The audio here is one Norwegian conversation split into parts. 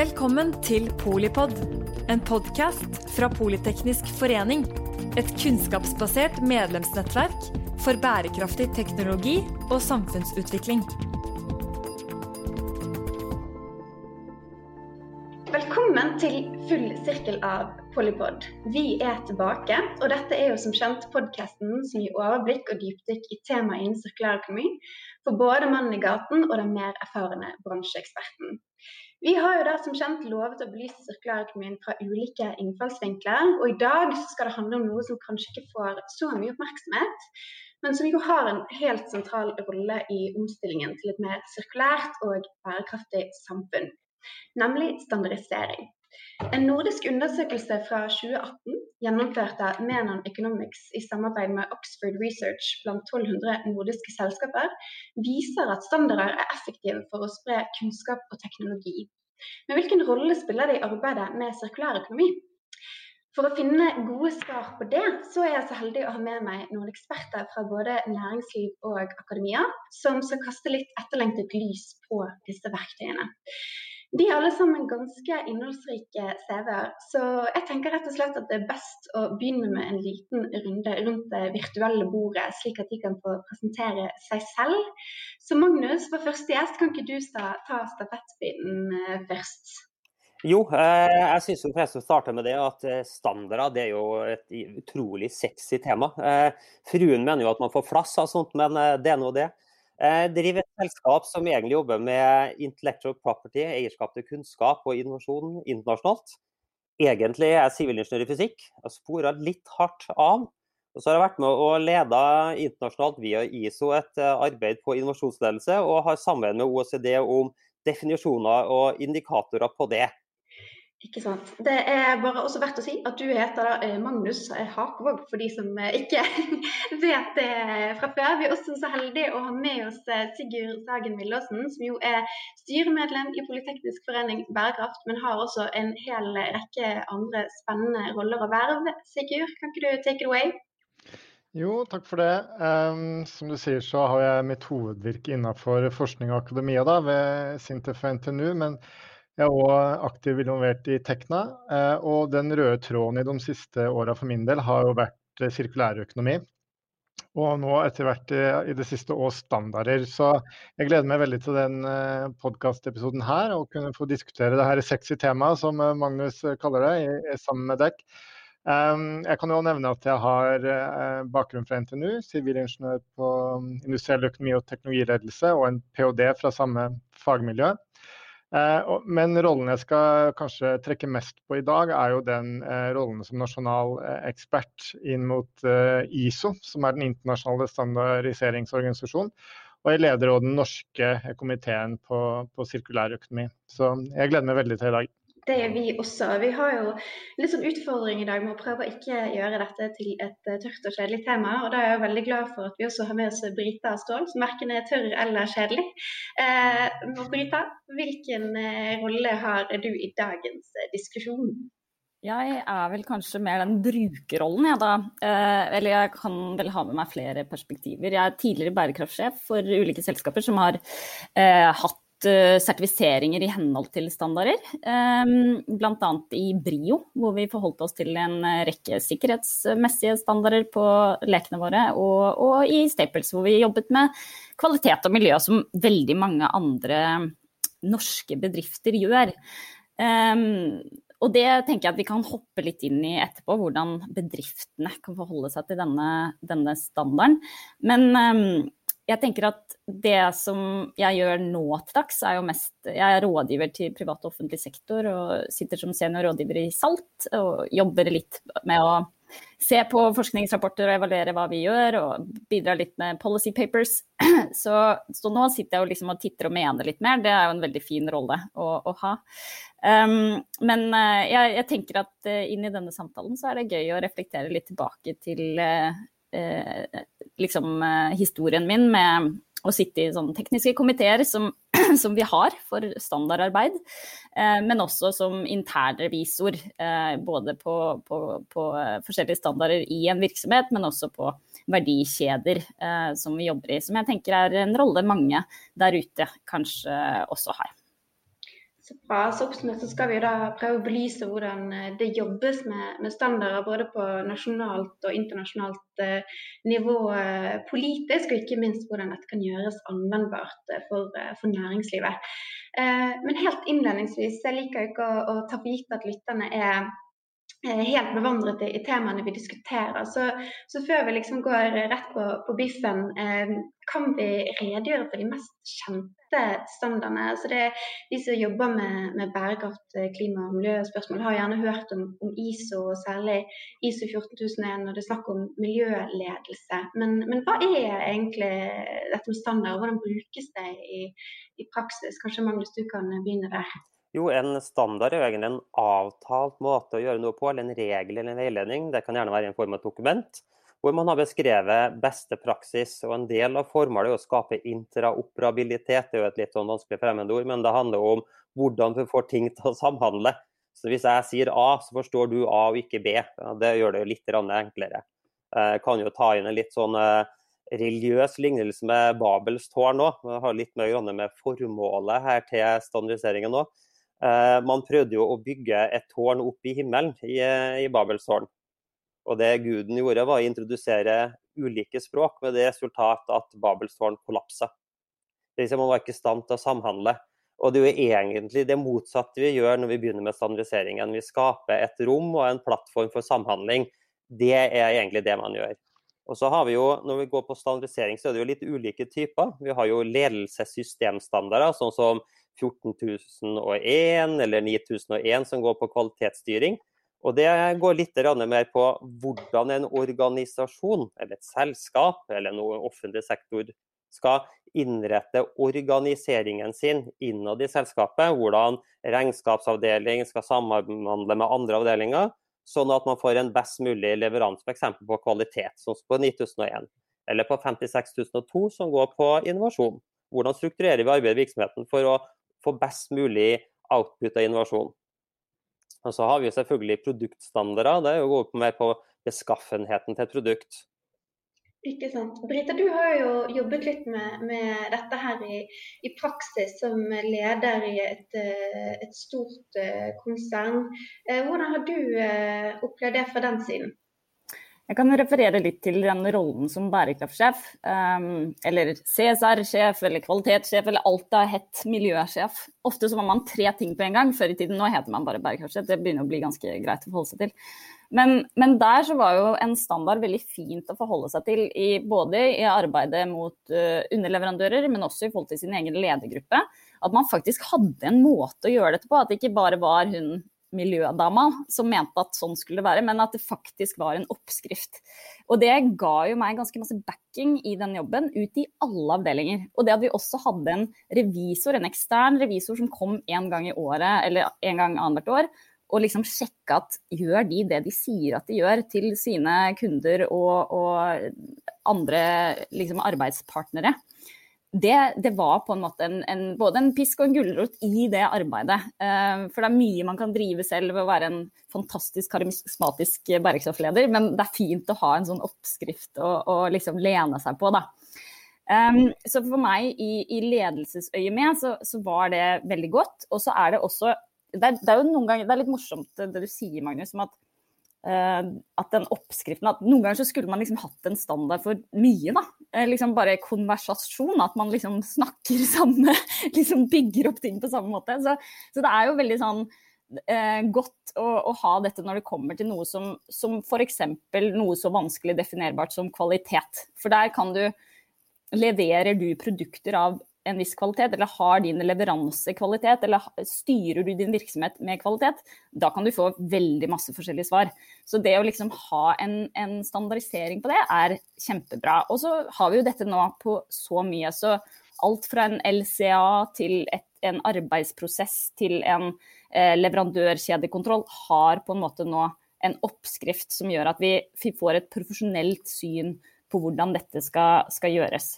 Velkommen til Polipod, en podkast fra Politeknisk forening. Et kunnskapsbasert medlemsnettverk for bærekraftig teknologi og samfunnsutvikling. Velkommen til full sirkel av Polipod. Vi er tilbake, og dette er jo som kjent podkasten som gir overblikk og dypdykk i temaet innen sirkulærøkonomi for både mannen i gaten og den mer erfarne bransjeeksperten. Vi har jo da som kjent lovet å belyse sirkulærøkonomien fra ulike innfallsvinkler. Og i dag skal det handle om noe som kanskje ikke får så mye oppmerksomhet, men som jo har en helt sentral rolle i omstillingen til et mer sirkulært og bærekraftig samfunn, nemlig standardisering. En nordisk undersøkelse fra 2018 gjennomført av Menon Economics i samarbeid med Oxford Research blant 1200 nordiske selskaper, viser at standarder er effektive for å spre kunnskap og teknologi. Men hvilken rolle spiller det i arbeidet med sirkulærøkonomi? For å finne gode svar på det, så er jeg så heldig å ha med meg noen eksperter fra både næringsliv og akademia, som skal kaste litt etterlengtet lys på disse verktøyene. De er alle sammen ganske innholdsrike CV-er, så jeg tenker rett og slett at det er best å begynne med en liten runde rundt det virtuelle bordet, slik at de kan få presentere seg selv. Så Magnus, for første gjest, kan ikke du ta stafettpinnen eh, først? Jo, eh, jeg syns forresten å starte med det at eh, standarder det er jo et utrolig sexy tema. Fruen mener jo at man får flass av sånt, men det er nå det. Jeg driver et selskap som egentlig jobber med intellectual property, eierskap til kunnskap og innovasjon internasjonalt. Egentlig er jeg sivilingeniør i fysikk. Jeg spora litt hardt av. Og så har jeg vært med og leda internasjonalt via ISO et eh, arbeid på innovasjonsledelse, og har sammen med OECD om definisjoner og indikatorer på det. Ikke sant. Det er bare også verdt å si at du heter da eh, Magnus Hakvåg, for de som eh, ikke vet det fra før. Vi er også så heldige å ha med oss eh, Sigurd Sagen Villåsen, som jo er styremedlem i Politeknisk forening Bærekraft, men har også en hel rekke andre spennende roller og verv. Sigurd, kan ikke du take it away? Jo, takk for det. Um, som du sier så har jeg mitt hovedvirke innenfor forskning og akademia da, ved Sintef og NTNU. men jeg er òg aktivt involvert i Tekna. Eh, og den røde tråden i de siste åra for min del har jo vært eh, sirkulærøkonomi. Og nå etter hvert eh, i det siste òg standarder. Så jeg gleder meg veldig til den podkastepisoden her, og kunne få diskutere det her sexy temaet som Magnus kaller det, sammen med dekk. Jeg kan jo nevne at jeg har bakgrunn fra NTNU, sivilingeniør på um, industriell økonomi og teknologiledelse, og en ph.d. fra samme fagmiljø. Eh, men rollen jeg skal kanskje trekke mest på i dag, er jo den eh, rollen som nasjonal eh, ekspert inn mot ISO, som er den internasjonale standardiseringsorganisasjonen. Og jeg leder òg den norske komiteen på, på sirkulærøkonomi. Så jeg gleder meg veldig til i dag. Det gjør vi også. Vi har jo litt sånn utfordring i dag med å prøve å ikke gjøre dette til et eh, tørt og kjedelig tema. og Da er jeg veldig glad for at vi også har med oss Brita Stål, som verken er tørr eller kjedelig. Eh, Brita, hvilken eh, rolle har du i dagens eh, diskusjon? Jeg er vel kanskje mer den brukerrollen, jeg da. Eh, eller jeg kan vel ha med meg flere perspektiver. Jeg er tidligere bærekraftsjef for ulike selskaper som har eh, hatt Eh, sertifiseringer i henhold til standarder. Ehm, Bl.a. i Brio, hvor vi forholdt oss til en rekke sikkerhetsmessige standarder på lekene våre. Og, og i Staples, hvor vi jobbet med kvalitet og miljø, som veldig mange andre norske bedrifter gjør. Um, og det tenker jeg at vi kan hoppe litt inn i etterpå, hvordan bedriftene kan forholde seg til denne, denne standarden. Men um, jeg tenker at det som jeg gjør nå til dags, er jo mest Jeg er rådgiver til privat og offentlig sektor og sitter som senior rådgiver i SALT og jobber litt med å se på forskningsrapporter og evaluere hva vi gjør, og bidrar litt med policy papers. Så, så nå sitter jeg jo liksom og titter og mener litt mer. Det er jo en veldig fin rolle å, å ha. Um, men uh, jeg, jeg, tenker at uh, inn i denne samtalen så er det gøy å reflektere litt tilbake til uh, Eh, liksom, eh, historien min med å sitte i sånne tekniske komiteer som, som vi har for standardarbeid, eh, men også som internrevisor. både på, på, på, forskjellige standarder i en virksomhet, men også på verdikjeder som vi jobber i. Som jeg tenker er en rolle mange der ute kanskje også har. Bra. Så oppsummert så skal vi da prøve å belyse hvordan eh, det jobbes med, med standarder både på nasjonalt og internasjonalt eh, nivå eh, politisk, og ikke minst hvordan dette kan gjøres anvendbart for, for næringslivet. Men helt innledningsvis, jeg liker ikke å, å ta for gitt at lytterne er helt bevandret i, temaene vi diskuterer. Så, så, før vi liksom går rett på, på biffen, eh, kan vi redegjøre for de mest kjente standardene? Altså det, de som jobber med, med bærekraft, eh, klima og miljøspørsmål, har gjerne hørt om, om, ISO, og særlig ISO 14001 når det er snakk om miljøledelse. Men, men, hva er egentlig dette med standard, og hvordan brukes det i, i praksis? Kanskje Magnus, du kan begynne der? Jo, en standard er jo egentlig en avtalt måte å gjøre noe på, eller en regel eller en veiledning. Det kan gjerne være en form av dokument, hvor man har beskrevet beste praksis. og En del av formålet er å skape intraoperabilitet. Det er jo et litt sånn vanskelig fremmedord, men det handler om hvordan vi får ting til å samhandle. Så Hvis jeg sier A, så forstår du A og ikke B. Det gjør det jo litt enklere. Jeg eh, kan jo ta inn en litt sånn eh, religiøs lignelse med Babels tårn òg. Har litt mer med formålet her til standardiseringen òg. Eh, man prøvde jo å bygge et tårn opp i himmelen i, i Babels tårn. Og det guden gjorde, var å introdusere ulike språk, med det resultat at Babels tårn kollapsa. Man var ikke i stand til å samhandle. Og det er jo egentlig det motsatte vi gjør når vi begynner med standardiseringen. Vi skaper et rom og en plattform for samhandling. Det er egentlig det man gjør. Og så har vi jo, Når vi går på standardisering, så er det jo litt ulike typer. Vi har jo ledelsessystemstandarder, sånn som 14001 eller 9001 som går på kvalitetsstyring. Og Det går litt mer på hvordan en organisasjon, eller et selskap eller noe offentlig sektor skal innrette organiseringen sin innad i selskapet. Hvordan regnskapsavdeling skal samhandle med andre avdelinger, sånn at man får en best mulig leveranse f.eks. på kvalitet, som på 9001. Eller på 56002, som går på innovasjon. Hvordan strukturerer vi arbeidet i virksomheten for å få best mulig output av innovasjon. Og så har vi selvfølgelig produktstandarder. Det jo å gå mer på beskaffenheten til et produkt. Ikke sant. Brita, du har jo jobbet litt med, med dette her i, i, praksis som leder i et, eh, et stort uh, konsern. Uh, hvordan har du opplevd det fra den siden? Jeg kan referere litt til den rollen som bærekraftsjef, um, eller CSR-sjef eller kvalitetssjef, eller alt det har hett miljøsjef. Ofte så var man tre ting på en gang. Før i tiden nå heter man bare bærekraftsjef. Det begynner å bli ganske greit å forholde seg til. Men, men, der så var jo en standard veldig fint å forholde seg til, i, både i arbeidet mot uh, underleverandører, men også i forhold til sin egen ledergruppe. At man faktisk hadde en måte å gjøre dette på. At det ikke bare var hun miljødama som mente at sånn skulle det være, men at det faktisk var en oppskrift. Og det ga jo meg ganske masse backing i den jobben ut i alle avdelinger. Og det at vi også hadde en revisor, en ekstern revisor som kom en gang i året, eller en gang annethvert år, og liksom sjekke at gjør de det de sier at de gjør til sine kunder og, og andre liksom, arbeidspartnere det, det, var på en måte en, en, både en pisk og en gulrot i det arbeidet. Uh, for det er mye man kan drive selv ved å være en fantastisk karismatisk bærekraftsleder, men det er fint å ha en sånn oppskrift å, å liksom lene seg på, da. Så for meg i, i ledelsesøyemed så, så, var det veldig godt. Og så er det også det er, det er, jo noen ganger, det er litt morsomt det du sier, Magnus, om at at den oppskriften at Noen ganger så skulle man liksom hatt en standard for mye. da, uh, liksom Bare konversasjon. At man liksom snakker samme liksom Bygger opp ting på samme måte. Så, så det er jo veldig sånn eh, godt å, å, ha dette når det kommer til noe som, som f.eks. noe så vanskelig definerbart som kvalitet. For der kan du Leverer du produkter av en viss kvalitet, eller har din leveranse kvalitet, eller styrer du din virksomhet med kvalitet, da kan du få veldig masse forskjellige svar. Så det å liksom ha en, en standardisering på det er kjempebra. Og så har vi jo dette nå på så mye. Så alt fra en LCA til et, en arbeidsprosess til en eh, leverandørkjedekontroll har på en måte nå en oppskrift som gjør at vi, får et profesjonelt syn på hvordan dette skal, skal gjøres.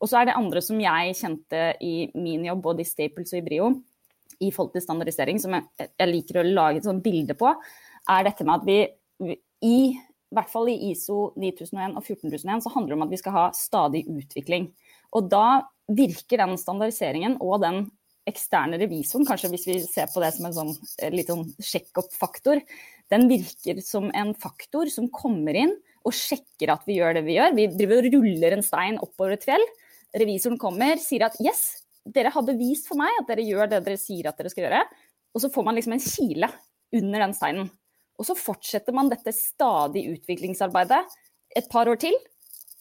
Og så er det andre som jeg kjente i min jobb, både i Staples og i Brio, i forhold til standardisering, som jeg, jeg liker å lage et sånt bilde på, er dette med at vi, i i hvert fall i ISO 9001 og 14001 så handler det om at vi skal ha stadig utvikling. Og da virker den standardiseringen og den eksterne revisoren, kanskje hvis vi ser på det som en sånn, eh, litt sånn sjekk-opp-faktor, den virker som en faktor som kommer inn og sjekker at vi gjør det vi gjør. Vi driver og ruller en stein oppover et fjell. Revisoren kommer, sier at yes, dere har bevist for meg at dere gjør det dere sier at dere skal gjøre. Og så får man liksom en kile under den steinen. Og så fortsetter man dette stadig utviklingsarbeidet et par år til.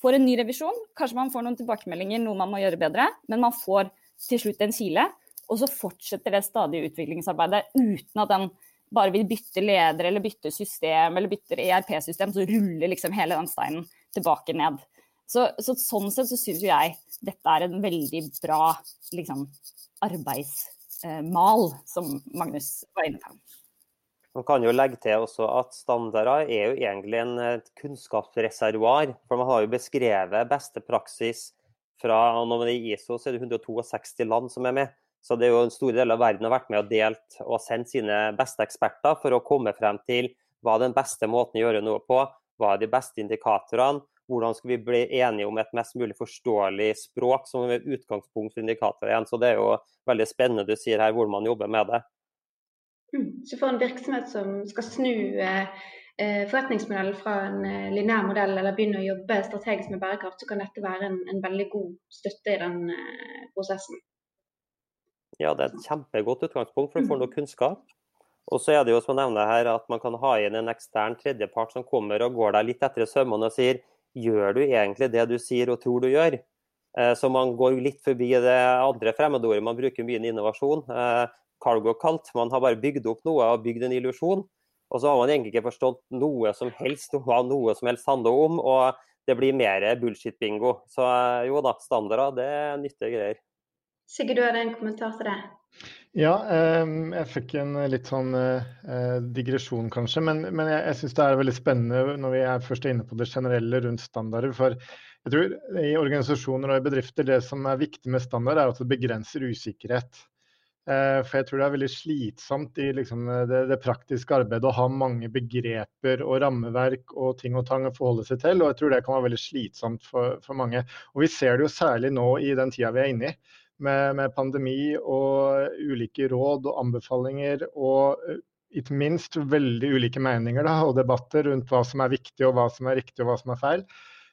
Får en ny revisjon, kanskje man får noen tilbakemeldinger, noe man må gjøre bedre. Men man får til slutt en kile, og så fortsetter det stadige utviklingsarbeidet uten at den bare vil bytte leder eller bytte system eller bytter ERP-system, så ruller liksom hele den steinen tilbake ned. Så, så sånn sett så syns jeg dette er en veldig bra liksom, arbeidsmal, som Magnus var inne på. Man kan jo legge til også at standarder er jo egentlig en kunnskapsreservoar. For man har jo beskrevet beste praksis fra når man er i ISO, så er det 162 land som er med. Så det er jo en stor del av verden har vært med og delt og sendt sine beste eksperter for å komme frem til hva er den beste måten å gjøre noe på, hva er de beste indikatorene, hvordan skal vi bli enige om et mest mulig forståelig språk som er utgangspunkt for indikatorer. Så det er jo veldig spennende du sier her hvor man jobber med det. Mm. Så for en virksomhet som skal snu eh, eh forretningsmodellen fra en eh, lineær modell eller begynne å jobbe strategisk med bærekraft, så kan dette være en, en veldig god støtte i den eh, prosessen. Ja, det er et kjempegodt utgangspunkt for du få mm. noe kunnskap. Og så er det jo som jeg nevner her, at man kan ha inn en ekstern tredjepart som kommer og går deg litt etter i sømmene og sier gjør du egentlig det du sier og tror du gjør? Eh, så man går litt forbi det andre fremmedordet man bruker mye innovasjon. Eh, cargo cult. Man har bare bygd opp noe og bygd en illusjon. Og så har man egentlig ikke forstått noe som helst hva noe som helst handler om. Og det blir mer bullshit-bingo. Så eh, jo da, standarder det er nyttige greier. Sigurd, du hadde en kommentar til det? Ja, jeg fikk en litt sånn eh, digresjon kanskje. Men, men jeg, jeg syns det er veldig spennende når vi er først inne på det generelle rundt standarder. For jeg tror i organisasjoner og i bedrifter det som er viktig med standard, er at det begrenser usikkerhet. Eh, for jeg tror det er veldig slitsomt i liksom, det, det, praktiske arbeidet å ha mange begreper og rammeverk og ting og tang å forholde seg til. Og jeg tror det kan være veldig slitsomt for, for mange. Og vi ser det jo særlig nå i den tida vi er inne i med, med pandemi og ulike råd og anbefalinger. og eh, ikke minst veldig ulike meninger da, og debatter rundt hva som er viktig og hva som er riktig og hva som er feil.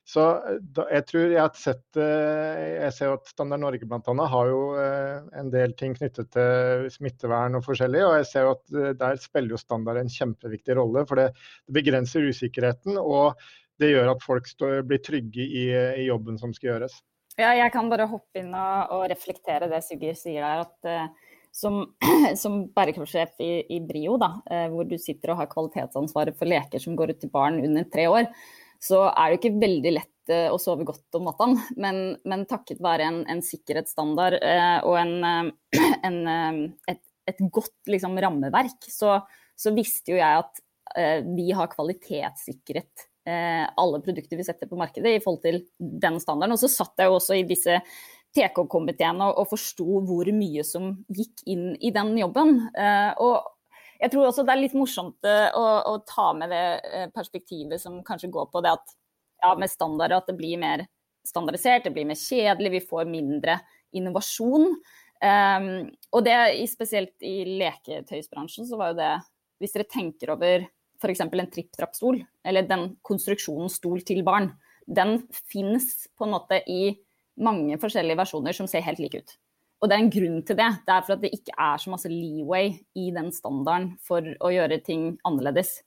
Så eh, da, jeg tror jeg har sett eh, Jeg ser at Standard Norge bl.a. har jo en del ting knyttet til smittevern og forskjellig. Og jeg ser jo at der spiller jo standard en kjempeviktig rolle. For det, det begrenser usikkerheten, og det gjør at folk står, blir trygge i, i jobben som skal gjøres. Ja, jeg kan bare hoppe inn og, reflektere det Sigurd sier der. at uh, som, som bærekraftsjef i, i, Brio, da, uh, hvor du sitter og har kvalitetsansvaret for leker som går ut til barn under tre år, så er det ikke veldig lett uh, å sove godt om natta. Men, men, takket være en, en sikkerhetsstandard og en, en, et, et, godt liksom, rammeverk, så, så, visste jo jeg at vi har kvalitetssikret Eh, alle produkter vi setter på markedet i forhold til den standarden. Og så satt jeg jo også i disse TK-komiteene og, og forsto hvor mye som gikk inn i den jobben. Eh, og jeg tror også det er litt morsomt eh, å, å, ta med det perspektivet som kanskje går på det at ja, med standarder at det blir mer standardisert, det blir mer kjedelig, vi får mindre innovasjon. Um, og det spesielt i leketøysbransjen så var jo det Hvis dere tenker over f.eks. en tripp-trapp-stol, eller den konstruksjonen stol til barn, den finnes på en måte i mange forskjellige versjoner som ser helt like ut. Og det er en grunn til det. Det er for at det ikke er så masse leeway i den standarden for å gjøre ting annerledes.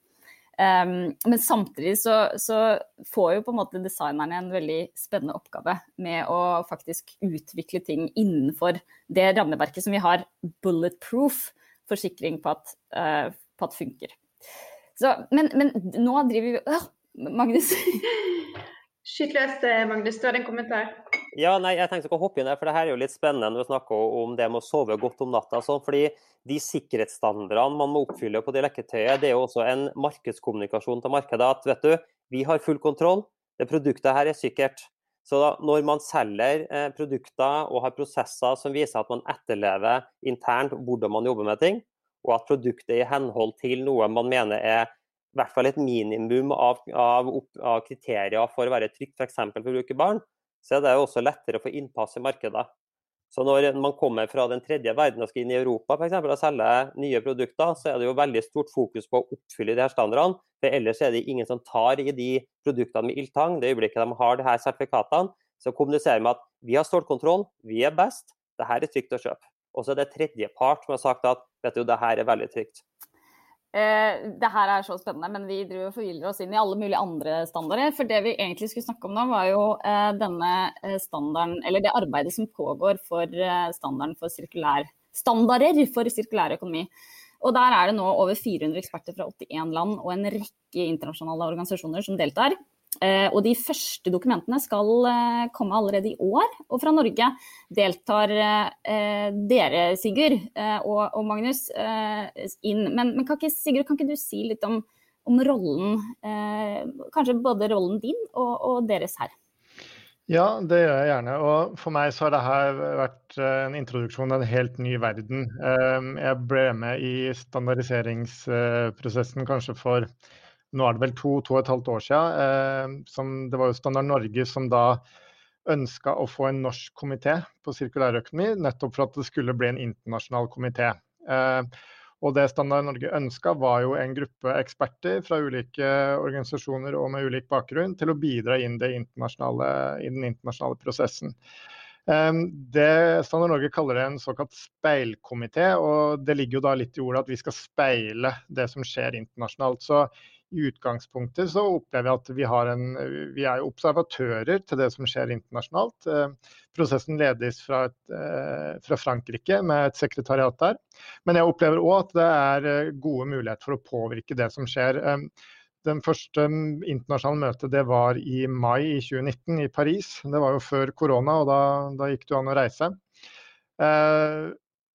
Um, men samtidig så, så, får jo på en måte designerne en veldig spennende oppgave med å faktisk utvikle ting innenfor det rammeverket som vi har bulletproof forsikring på at, uh, på at funker. Så, men, men, nå driver vi øh, Magnus? Skyt løs, eh, Magnus. Du har en kommentar? Ja, nei, jeg tenkte å hoppe inn der, for det her er jo litt spennende når vi snakker om det med å sove godt om natta. Sånn, fordi de sikkerhetsstandardene man må oppfylle på det leketøyet, det er jo også en markedskommunikasjon til markedet. At vet du, vi har full kontroll, det produktet her er sikkert. Så da, når man selger eh, produkter og har prosesser som viser at man etterlever internt hvordan man jobber med ting, og at produktet er i henhold til noe man mener er i hvert fall et minimum av, av, av kriterier for å være trygt, f.eks. for, å bruke barn, så er det også lettere å få innpass i markedet. Så når man kommer fra den tredje verden og skal inn i Europa for eksempel, og selge nye produkter, så er det jo veldig stort fokus på å oppfylle de her standardene. For ellers er det ingen som tar i de produktene med ildtang. Det øyeblikket de har de her sertifikatene, så kommuniserer vi at vi har stålkontroll, vi er best, det her er trygt å kjøpe. Og så er det tredje part som har sagt at vet du, det her er veldig trygt. Eh, det her er så spennende, men vi driver og forvirrer oss inn i alle mulige andre standarder. For det vi egentlig skulle snakke om nå, var jo eh, denne eh, standarden, eller det arbeidet som pågår for eh, standarden for sirkulær standarder for sirkulær økonomi. Og der er det nå over 400 eksperter fra 81 land og en rekke internasjonale organisasjoner som deltar. Eh, og de første dokumentene skal eh, komme allerede i år. Og fra Norge deltar eh, dere, Sigurd og, Magnus, inn. Men, men kan, ikke, Sigurd, kan ikke du si litt om, om rollen, kanskje både rollen din og, og, deres her? Ja, det gjør jeg gjerne. Og for meg så har dette vært en introduksjon av en helt ny verden. Jeg ble med i standardiseringsprosessen kanskje for nå er det vel to, to og et halvt år siden. Eh, som, det var jo Standard Norge som da ønska å få en norsk komité på sirkulærøkonomi, nettopp for at det skulle bli en internasjonal komité. Eh, og det Standard Norge ønska, var jo en gruppe eksperter fra ulike organisasjoner og med ulik bakgrunn til å bidra inn i den internasjonale prosessen. Eh, det Standard Norge kaller det en såkalt speilkomité, og det ligger jo da litt i ordet at vi skal speile det som skjer internasjonalt. Så i utgangspunktet så opplever jeg at vi, en, vi er observatører til det som skjer internasjonalt. Eh, prosessen ledes fra, et, eh, fra, Frankrike med et sekretariat der. Men jeg opplever òg at det er eh, gode muligheter for å påvirke det som skjer. Den første internasjonale møtet det var i mai i 2019 i Paris. Det var jo før korona, og da, da gikk det an å reise.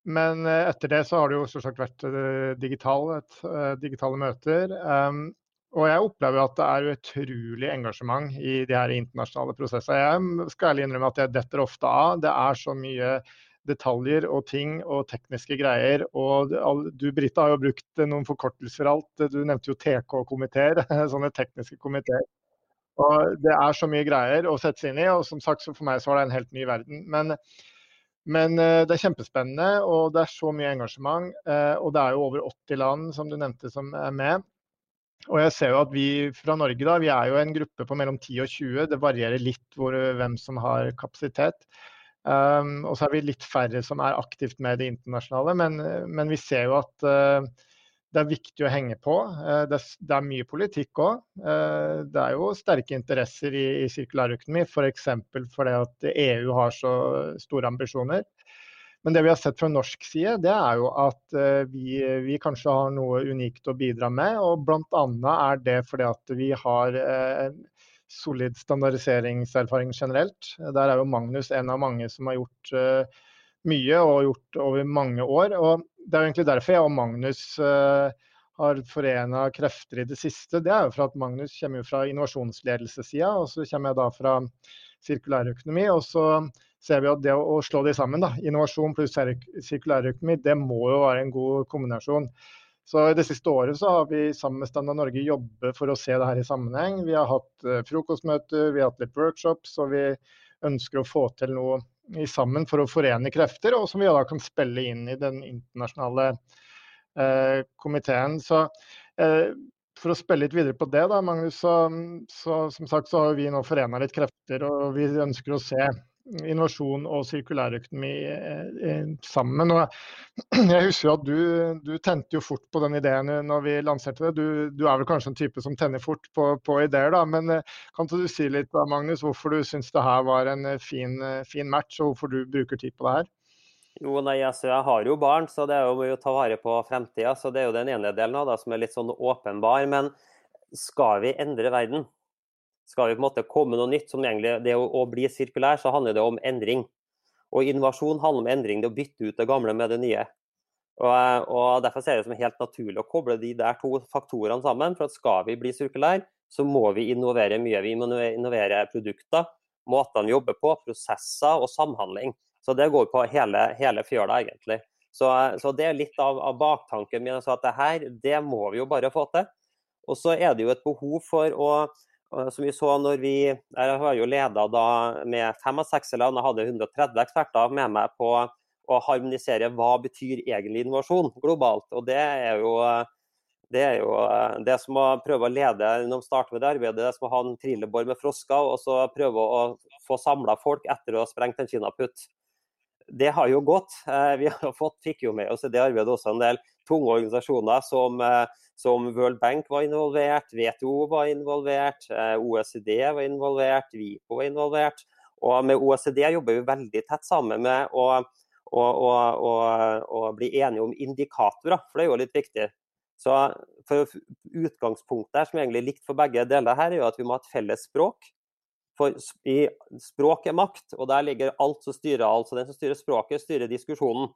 Men etter det så har det jo selvsagt vært digitale, digitale møter. Og jeg opplever at det er utrolig engasjement i de her internasjonale prosessene. Jeg skal ærlig innrømme at jeg detter ofte av. Det er så mye detaljer og ting og tekniske greier. Og du Britta har jo brukt noen forkortelser alt. Du nevnte jo TK-komiteer, sånne tekniske komiteer. Og det er så mye greier å sette seg inn i, og som sagt for meg så var det en helt ny verden. Men, men eh, det er kjempespennende, og det er så mye engasjement. Eh, og det er jo over 80 land som du nevnte som er med. Og jeg ser jo at vi fra Norge da, vi er jo en gruppe på mellom 10 og 20. Det varierer litt hvor, hvem som har kapasitet. Um, og så er vi litt færre som er aktivt med det internasjonale. Men, men vi ser jo at uh, det er viktig å henge på. Uh, det, det, er mye politikk òg. Uh, det er jo sterke interesser i, i sirkulærøkonomi, f.eks. For fordi at EU har så store ambisjoner. Men det vi har sett fra norsk side, det er jo at eh, vi, vi kanskje har noe unikt å bidra med. Og bl.a. er det fordi at vi har eh, solid standardiseringserfaring generelt. Der er jo Magnus en av mange som har gjort eh, mye og gjort over mange år. Og det er egentlig derfor jeg og Magnus har forena krefter i det siste. Det er jo for at Magnus kommer jo fra innovasjonsledelsessida, og så kommer jeg da fra sirkulærøkonomi. Og så ser vi at det å slå de sammen, da, innovasjon pluss sirkulærøkonomi, det må jo være en god kombinasjon. Så Det siste året så har vi sammen med Standard Norge jobbet for å se det her i sammenheng. Vi har hatt uh, frokostmøter, vi har hatt litt workshops, og vi ønsker å få til noe sammen for å forene krefter, og som vi da kan spille inn i den internasjonale eh, komiteen. Så eh, for å spille litt videre på det, da, Magnus, så, så som sagt så har vi nå forena litt krefter, og vi ønsker å se innovasjon og sirkulærøkonomi eh, eh, sammen. Og jeg husker at du, du, tente jo fort på den ideen når vi lanserte det. Du, du er vel kanskje en type som tenner fort på, på ideer, da. Men eh, kan du si litt Magnus, hvorfor du syns det her var en fin, fin, match, og hvorfor du bruker tid på det her? Jo, nei, altså, Jeg har jo barn, så det er jo å ta vare på fremtida. Så det er jo den ene delen av det som er litt sånn åpenbar. Men skal vi endre verden, skal vi på en måte komme noe nytt, som egentlig det å, å bli sirkulær, så handler det om endring. Og innovasjon handler om endring, det å bytte ut det gamle med det nye. Og, og Derfor ser jeg det som helt naturlig å koble de der to faktorene sammen. for at Skal vi bli sirkulær, så må vi innovere mye. Vi må innovere produkter, måtene vi jobber på, prosesser og samhandling. Så Det går på hele, hele fjøla, egentlig. Så, så, det er litt av, av baktanken min. så at det her, det må vi jo bare få til. Og så er det jo et behov for å Som vi så når vi Jeg har jo leda med fem av seks land jeg hadde 130 eksperter med meg på å harmonisere hva betyr egentlig innovasjon globalt. Og det er jo det er jo det som å prøve å lede når de starter med det arbeidet, det er som å ha en trillebår med frosker og så prøve å få samla folk etter å ha sprengt en kinaputt. Det har jo gått. Eh, vi har fått, fikk jo med oss i det arbeidet også en del tunge organisasjoner som, eh, som World Bank var involvert, WTO var involvert, eh, OECD var involvert, VIPO var involvert. Og med OECD jobber vi veldig tett sammen med å, å, å, å bli enige om indikatorer, for det er jo litt viktig. Så Utgangspunktet her, som er egentlig likt for begge deler, her, er jo at vi må ha et felles språk. For språk er makt, og der ligger alt som styrer alt. Så den som styrer språket, styrer diskusjonen.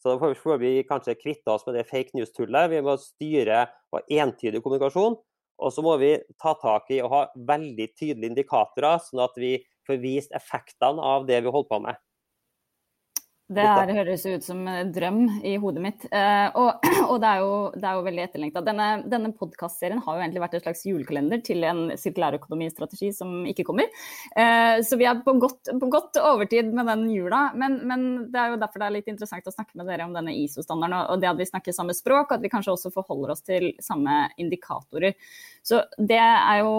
Så da får vi kanskje kvitte oss med det fake news-tullet. Vi må styre på entydig kommunikasjon. Og så må vi ta tak i å ha veldig tydelige indikatorer, sånn at vi får vist effektene av det vi holder på med. Det her høres ut som en drøm i hodet mitt. Eh, og, og det, er jo, det, er jo, veldig etterlengta. Denne, denne podkastserien har jo egentlig vært et slags julekalender til en sirkulærøkonomistrategi som ikke kommer. Eh, så vi er på godt, på godt, overtid med den jula. Men, men, det er jo derfor det er litt interessant å snakke med dere om denne ISO-standarden, og det at vi snakker samme språk, og at vi kanskje også forholder oss til samme indikatorer. Så det er jo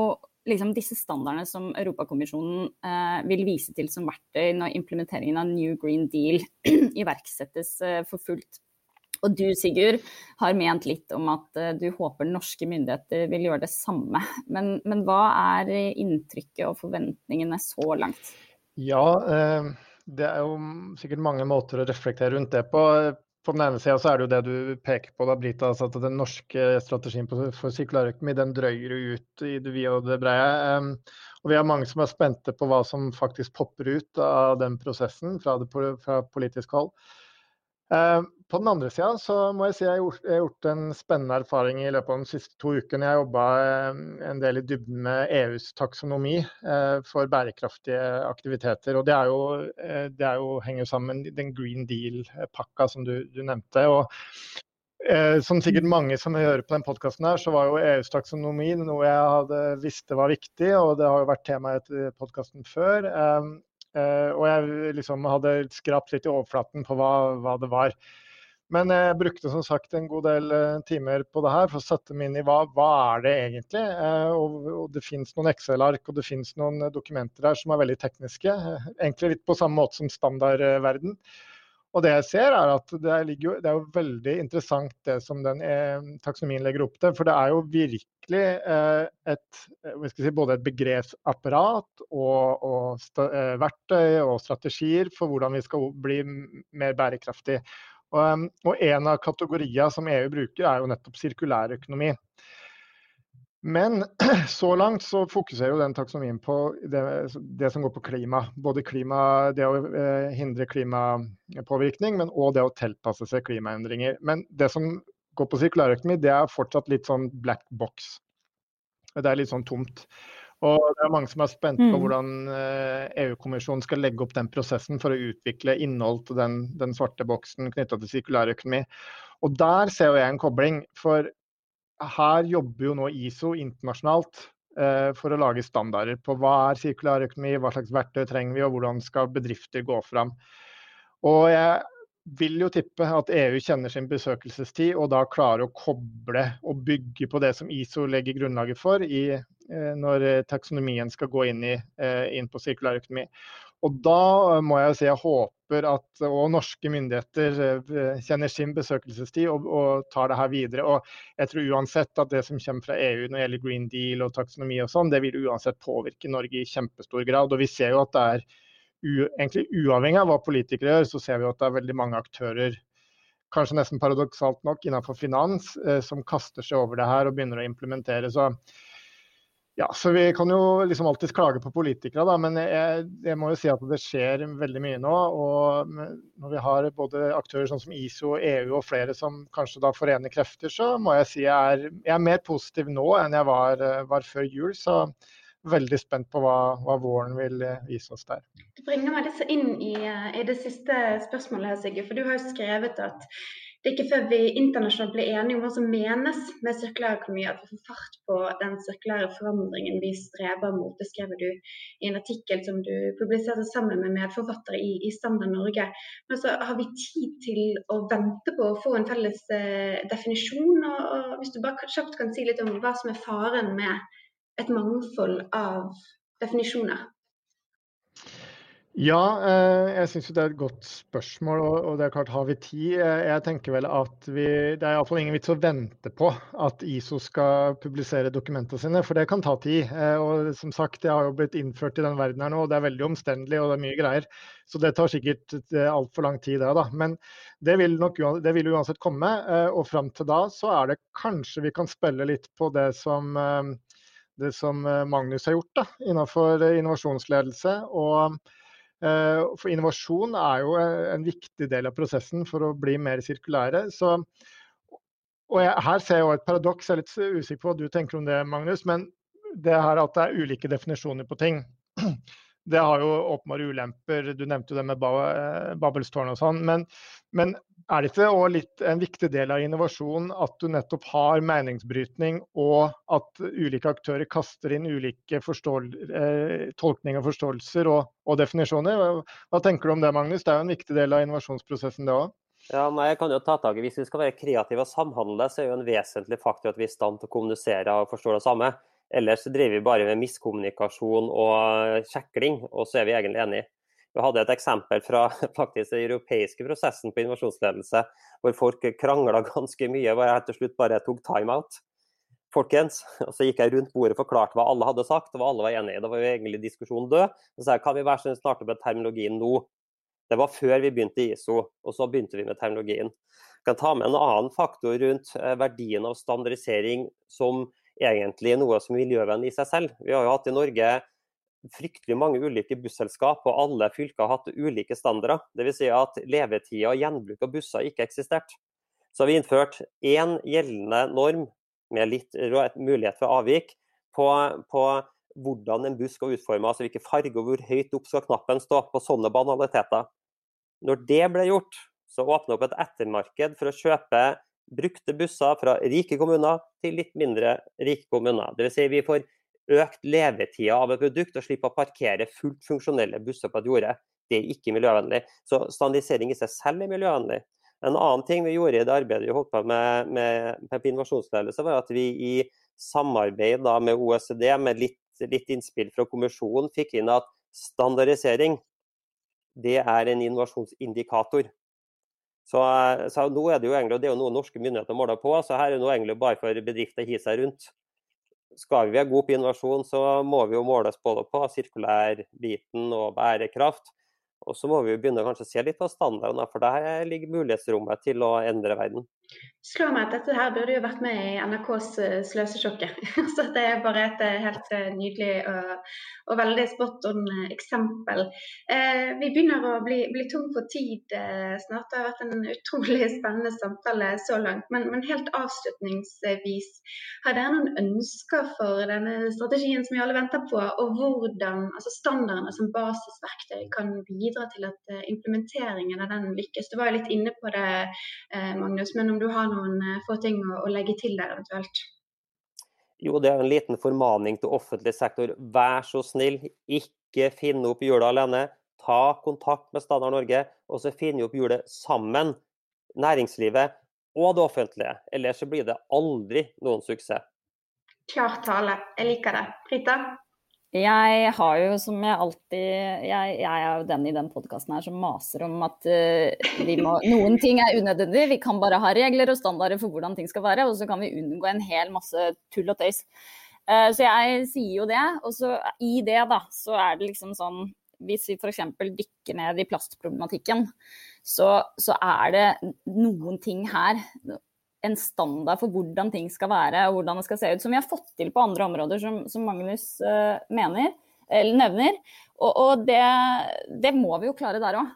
liksom disse standardene som Europakommisjonen eh, vil vise til som verktøy når implementeringen av New Green Deal iverksettes eh, for fullt. Og du Sigurd har ment litt om at eh, du håper norske myndigheter vil gjøre det samme. Men, men hva er inntrykket og forventningene så langt? Ja, eh, det er jo sikkert mange måter å reflektere rundt det på på den ene sida er det jo det du peker på, da, Brita, altså at den norske strategien for sirkulærøkonomi den drøyer ut i det vide og det breie. Og vi er mange som er spente på hva som faktisk popper ut av den prosessen fra, det, fra politisk hold. På den andre sida så må jeg si jeg har gjort, har en spennende erfaring i løpet av de siste to ukene. Jeg jobba eh, en del i dybden med EUs taksonomi eh, for bærekraftige aktiviteter. og Det, er jo, eh, det er jo, henger sammen den Green Deal-pakka som du, du, nevnte. og som sikkert mange som hører på den podkasten her, så var jo EUs taksonomi noe jeg hadde visste var viktig, og det har jo vært tema i podkasten før. og jeg liksom hadde skrapt litt i overflaten på hva, hva det var. Men jeg brukte som sagt en god del eh, timer på det her for å sette meg inn i hva, hva er det egentlig. Eh, og, og, Det finnes noen Excel-ark og det finnes noen dokumenter her som er veldig tekniske. Eh, egentlig litt på samme måte som standardverden. Og det jeg ser er at det, jo, det er jo veldig interessant det som den eh, taksonomien legger opp til. For det er jo virkelig eh, et, si, både et begrepsapparat og, og sta, eh, verktøy og strategier for hvordan vi skal bli mer bærekraftig. Og, og en av kategoriene som EU bruker, er jo nettopp sirkulærøkonomi. Men så langt så fokuserer jo den taksonomien på det, det, som går på klima. Både klima, det å eh, hindre klimapåvirkning, men òg det å tilpasse seg klimaendringer. Men det som går på sirkulærøkonomi, det er fortsatt litt sånn black box. Det er litt sånn tomt. Og det er mange som er spent på mm. hvordan eh, EU-kommisjonen skal legge opp den prosessen for å utvikle innhold til den, den svarte boksen knytta til sirkulærøkonomi. Og der ser jeg en kobling. For her jobber jo nå ISO internasjonalt eh, for å lage standarder på hva er sirkulærøkonomi, hva slags verktøy trenger vi, og hvordan skal bedrifter gå fram. Og jeg vil jo tippe at EU kjenner sin besøkelsestid og da klarer å koble og bygge på det som ISO legger grunnlaget for i, Eh, når eh, taksonomien skal gå inn, i, eh, inn på sirkulærøkonomi. Og da må jeg si jeg håper at og norske myndigheter kjenner sin besøkelsestid og, og, tar det her videre. Og jeg tror uansett at det som kommer fra EU når det gjelder Green Deal og taksonomi og sånn, det vil uansett påvirke Norge i kjempestor grad. Og vi ser jo at det er egentlig uavhengig av hva politikere gjør, så ser vi at det er veldig mange aktører kanskje nesten paradoksalt nok innenfor finans, som kaster seg over det her og begynner å implementere. Så ja, så Vi kan jo liksom alltids klage på politikere, da, men jeg, jeg, må jo si at det skjer veldig mye nå. og Når vi har både aktører sånn som ISO, EU og flere som kanskje da forener krefter, så må jeg si jeg er, jeg er mer positiv nå enn jeg var, var, før jul. så Veldig spent på hva, hva våren vil vise oss der. Det bringer meg litt inn i, i det siste spørsmålet her, Sigurd. For du har jo skrevet at det er ikke før vi internasjonalt blir enige om hva som menes med sirkulær at vi får fart på den sirkulære forandringen vi strever mot. Det skrev du i en artikkel som du publiserte sammen med medforfattere i, i Standard Norge. Men så har vi tid til å vente på å få en felles eh, definisjon. Og, og hvis du bare kjapt kan si litt om hva som er faren med et mangfold av definisjoner. Ja, eh, jeg syns det er et godt spørsmål. Og det er klart, har vi tid? Eh, jeg tenker vel at vi, Det er iallfall ingen vits å vente på at ISO skal publisere dokumentene sine, for det kan ta tid. Eh, og som sagt, det har jo blitt innført i den verden her nå, og det er veldig omstendelig og det er mye greier. Så det tar sikkert altfor lang tid, det. da. Men det vil, nok, det vil uansett komme. Og fram til da så er det kanskje vi kan spille litt på det som det som Magnus har gjort da, innenfor innovasjonsledelse. og Eh, for innovasjon er jo en viktig del av prosessen for å bli mer sirkulære. Så, og jeg, her ser jeg jo et paradoks, jeg er litt usikker på hva du tenker om det, Magnus. Men det her at det er ulike definisjoner på ting, det har jo åpenbare ulemper. Du nevnte jo det med eh, Babelstårn og sånn. Men, men, er det ikke litt en viktig del av innovasjon at du nettopp har meningsbrytning, og at ulike aktører kaster inn ulike eh, tolkninger og forståelser og, og, definisjoner? Hva tenker du om det, Magnus? Det er jo en viktig del av innovasjonsprosessen, det òg? Ja, nei, jeg kan jo ta tak i, Hvis vi skal være kreative og samhandle, så er jo en vesentlig faktor at vi er i stand til å kommunisere og forstå det samme. Ellers driver vi bare med miskommunikasjon og kjekling, og så er vi egentlig enige. Vi hadde et eksempel fra faktisk den europeiske prosessen på innovasjonsledelse, hvor folk krangla ganske mye, hvor jeg til slutt bare tok timeout. Folkens, og Så gikk jeg rundt bordet og forklarte hva alle hadde sagt, og hva alle var enig i. Det var jo egentlig diskusjonen død. Så sa jeg kan vi være sånn starte med terminologien nå? Det var før vi begynte i ISO, og så begynte vi med terminologien. Jeg kan ta med en annen faktor rundt eh, verdien av standardisering som egentlig noe som er miljøvennlig i seg selv. Vi har jo hatt i Norge fryktelig mange ulike busselskap, og alle fylker har hatt ulike standarder. Dvs. Si at levetida og gjenbruk av busser ikke eksistert. Så har vi innført én gjeldende norm med litt mulighet for avvik på, på hvordan en buss skal utformes, altså hvilke farger og hvor høyt opp skal knappen stå på sånne banaliteter. Når det ble gjort, så åpna opp et ettermarked for å kjøpe brukte busser fra rike kommuner til litt mindre rike kommuner. Dvs. Si vi får økt levetida av et produkt og slippe å parkere fullt funksjonelle busser på et jorde. Det er ikke miljøvennlig. Så standardisering i seg selv er miljøvennlig. En annen ting vi gjorde i det arbeidet vi holdt på med, med, med innovasjonsledelse, var at vi i samarbeid med OECD, med litt, litt innspill fra kommisjonen, fikk inn at standardisering det er en innovasjonsindikator. Så, så, nå er det jo egentlig, det er jo noe norske myndigheter måler på, så her er det egentlig bare for bedrifter å hive seg rundt skal vi være gode på innovasjon, så må vi jo måles både på sirkulærbiten og bærekraft. Og så må vi begynne å se litt på standardene, for der ligger mulighetsrommet til å endre verden slår meg at dette her burde jo vært med i NRKs uh, Sløsesjokket. Så det er bare et uh, helt uh, nydelig og, og, veldig spot on eksempel. vi begynner å bli, bli tom for tid snart. Det har vært en utrolig spennende samtale så langt. Men, men, helt avslutningsvis, har dere noen ønsker for denne strategien som vi alle venter på, og hvordan altså standardene som basisverktøy kan bidra til at implementeringen av den lykkes? Du var jo litt inne på det, Magnus. men om du har noen eh, få ting å, å legge til der eventuelt? Jo, det er en liten formaning til offentlig sektor. Vær så snill, ikke finne opp hjulet alene. Ta kontakt med Standard Norge, og så finne opp hjulet sammen. Næringslivet og det offentlige. Ellers så blir det aldri noen suksess. Klar tale. Jeg liker det. Rita? Jeg har jo som jeg alltid Jeg, jeg er jo den i den podkasten her som maser om at uh, må, noen ting er unødvendig. Vi kan bare ha regler og standarder for hvordan ting skal være, og så kan vi unngå en hel masse tull og tøys. Uh, så jeg sier jo det. Og så i det, da, så er det liksom sånn Hvis vi f.eks. dykker ned i plastproblematikken, så, så er det noen ting her en standard for hvordan ting skal være og hvordan det skal se ut, som vi har fått til på andre områder, som, som Magnus uh, mener, nevner. Og, og det, det, må vi jo klare der òg.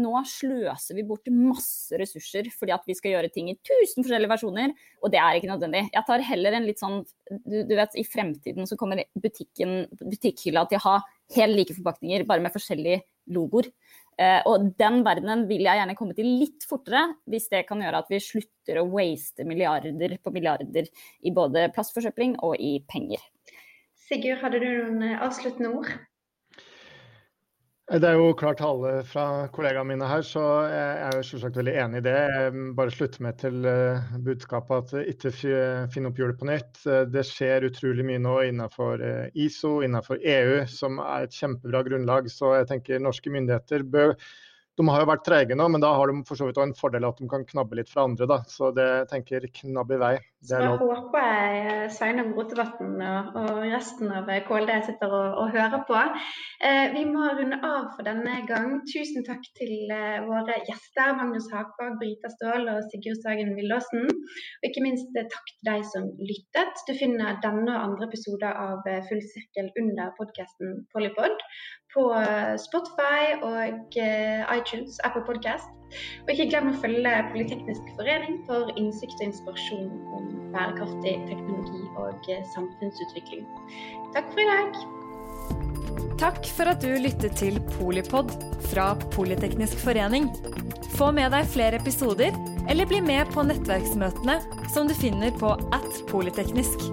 Nå sløser vi bort masse ressurser fordi at vi skal gjøre ting i tusen forskjellige versjoner, og det er ikke nødvendig. Jeg tar heller en litt sånn Du, du vet, i fremtiden så kommer butikken, butikkhylla til å ha helt like forpakninger, bare med forskjellige logoer. Eh, og den verdenen vil jeg gjerne komme til litt fortere, hvis det kan gjøre at vi slutter å waste milliarder på milliarder i både plastforsøpling og i penger. Sigurd, hadde du noen eh, avsluttende ord? Det er jo klar tale fra kollegaene mine her, så jeg er jo selvsagt veldig enig i det. Jeg bare slutter meg til eh, budskapet at ikke finn opp hjulet på nytt. Det skjer utrolig mye nå innenfor eh, ISO, innenfor EU, som er et kjempebra grunnlag. Så jeg tenker norske myndigheter bør de har jo vært trege nå, men da har de for så vidt en fordel at de kan knabbe litt fra andre. da, Så det tenker knabb i vei. Det så jeg håper jeg eh, Sveinung Rotevatn og, og, resten av KLD sitter og, og hører på. Eh, vi må runde av for denne gang. Tusen takk til eh, våre gjester Magnus Hakbag, Brita Ståhl og Sigurd Sagen Villåsen. Og ikke minst eh, takk til deg som lyttet. Du finner denne og andre episoder av Full sirkel under podkasten Polypod på Spotify og iTunes, Apple Podcast. Og ikke glem å følge Politeknisk forening for innsikt og inspirasjon om bærekraftig teknologi og samfunnsutvikling. Takk for i dag. Takk for at du lyttet til Polipod fra Politeknisk forening. Få med deg flere episoder, eller bli med på nettverksmøtene som du finner på at polyteknisk.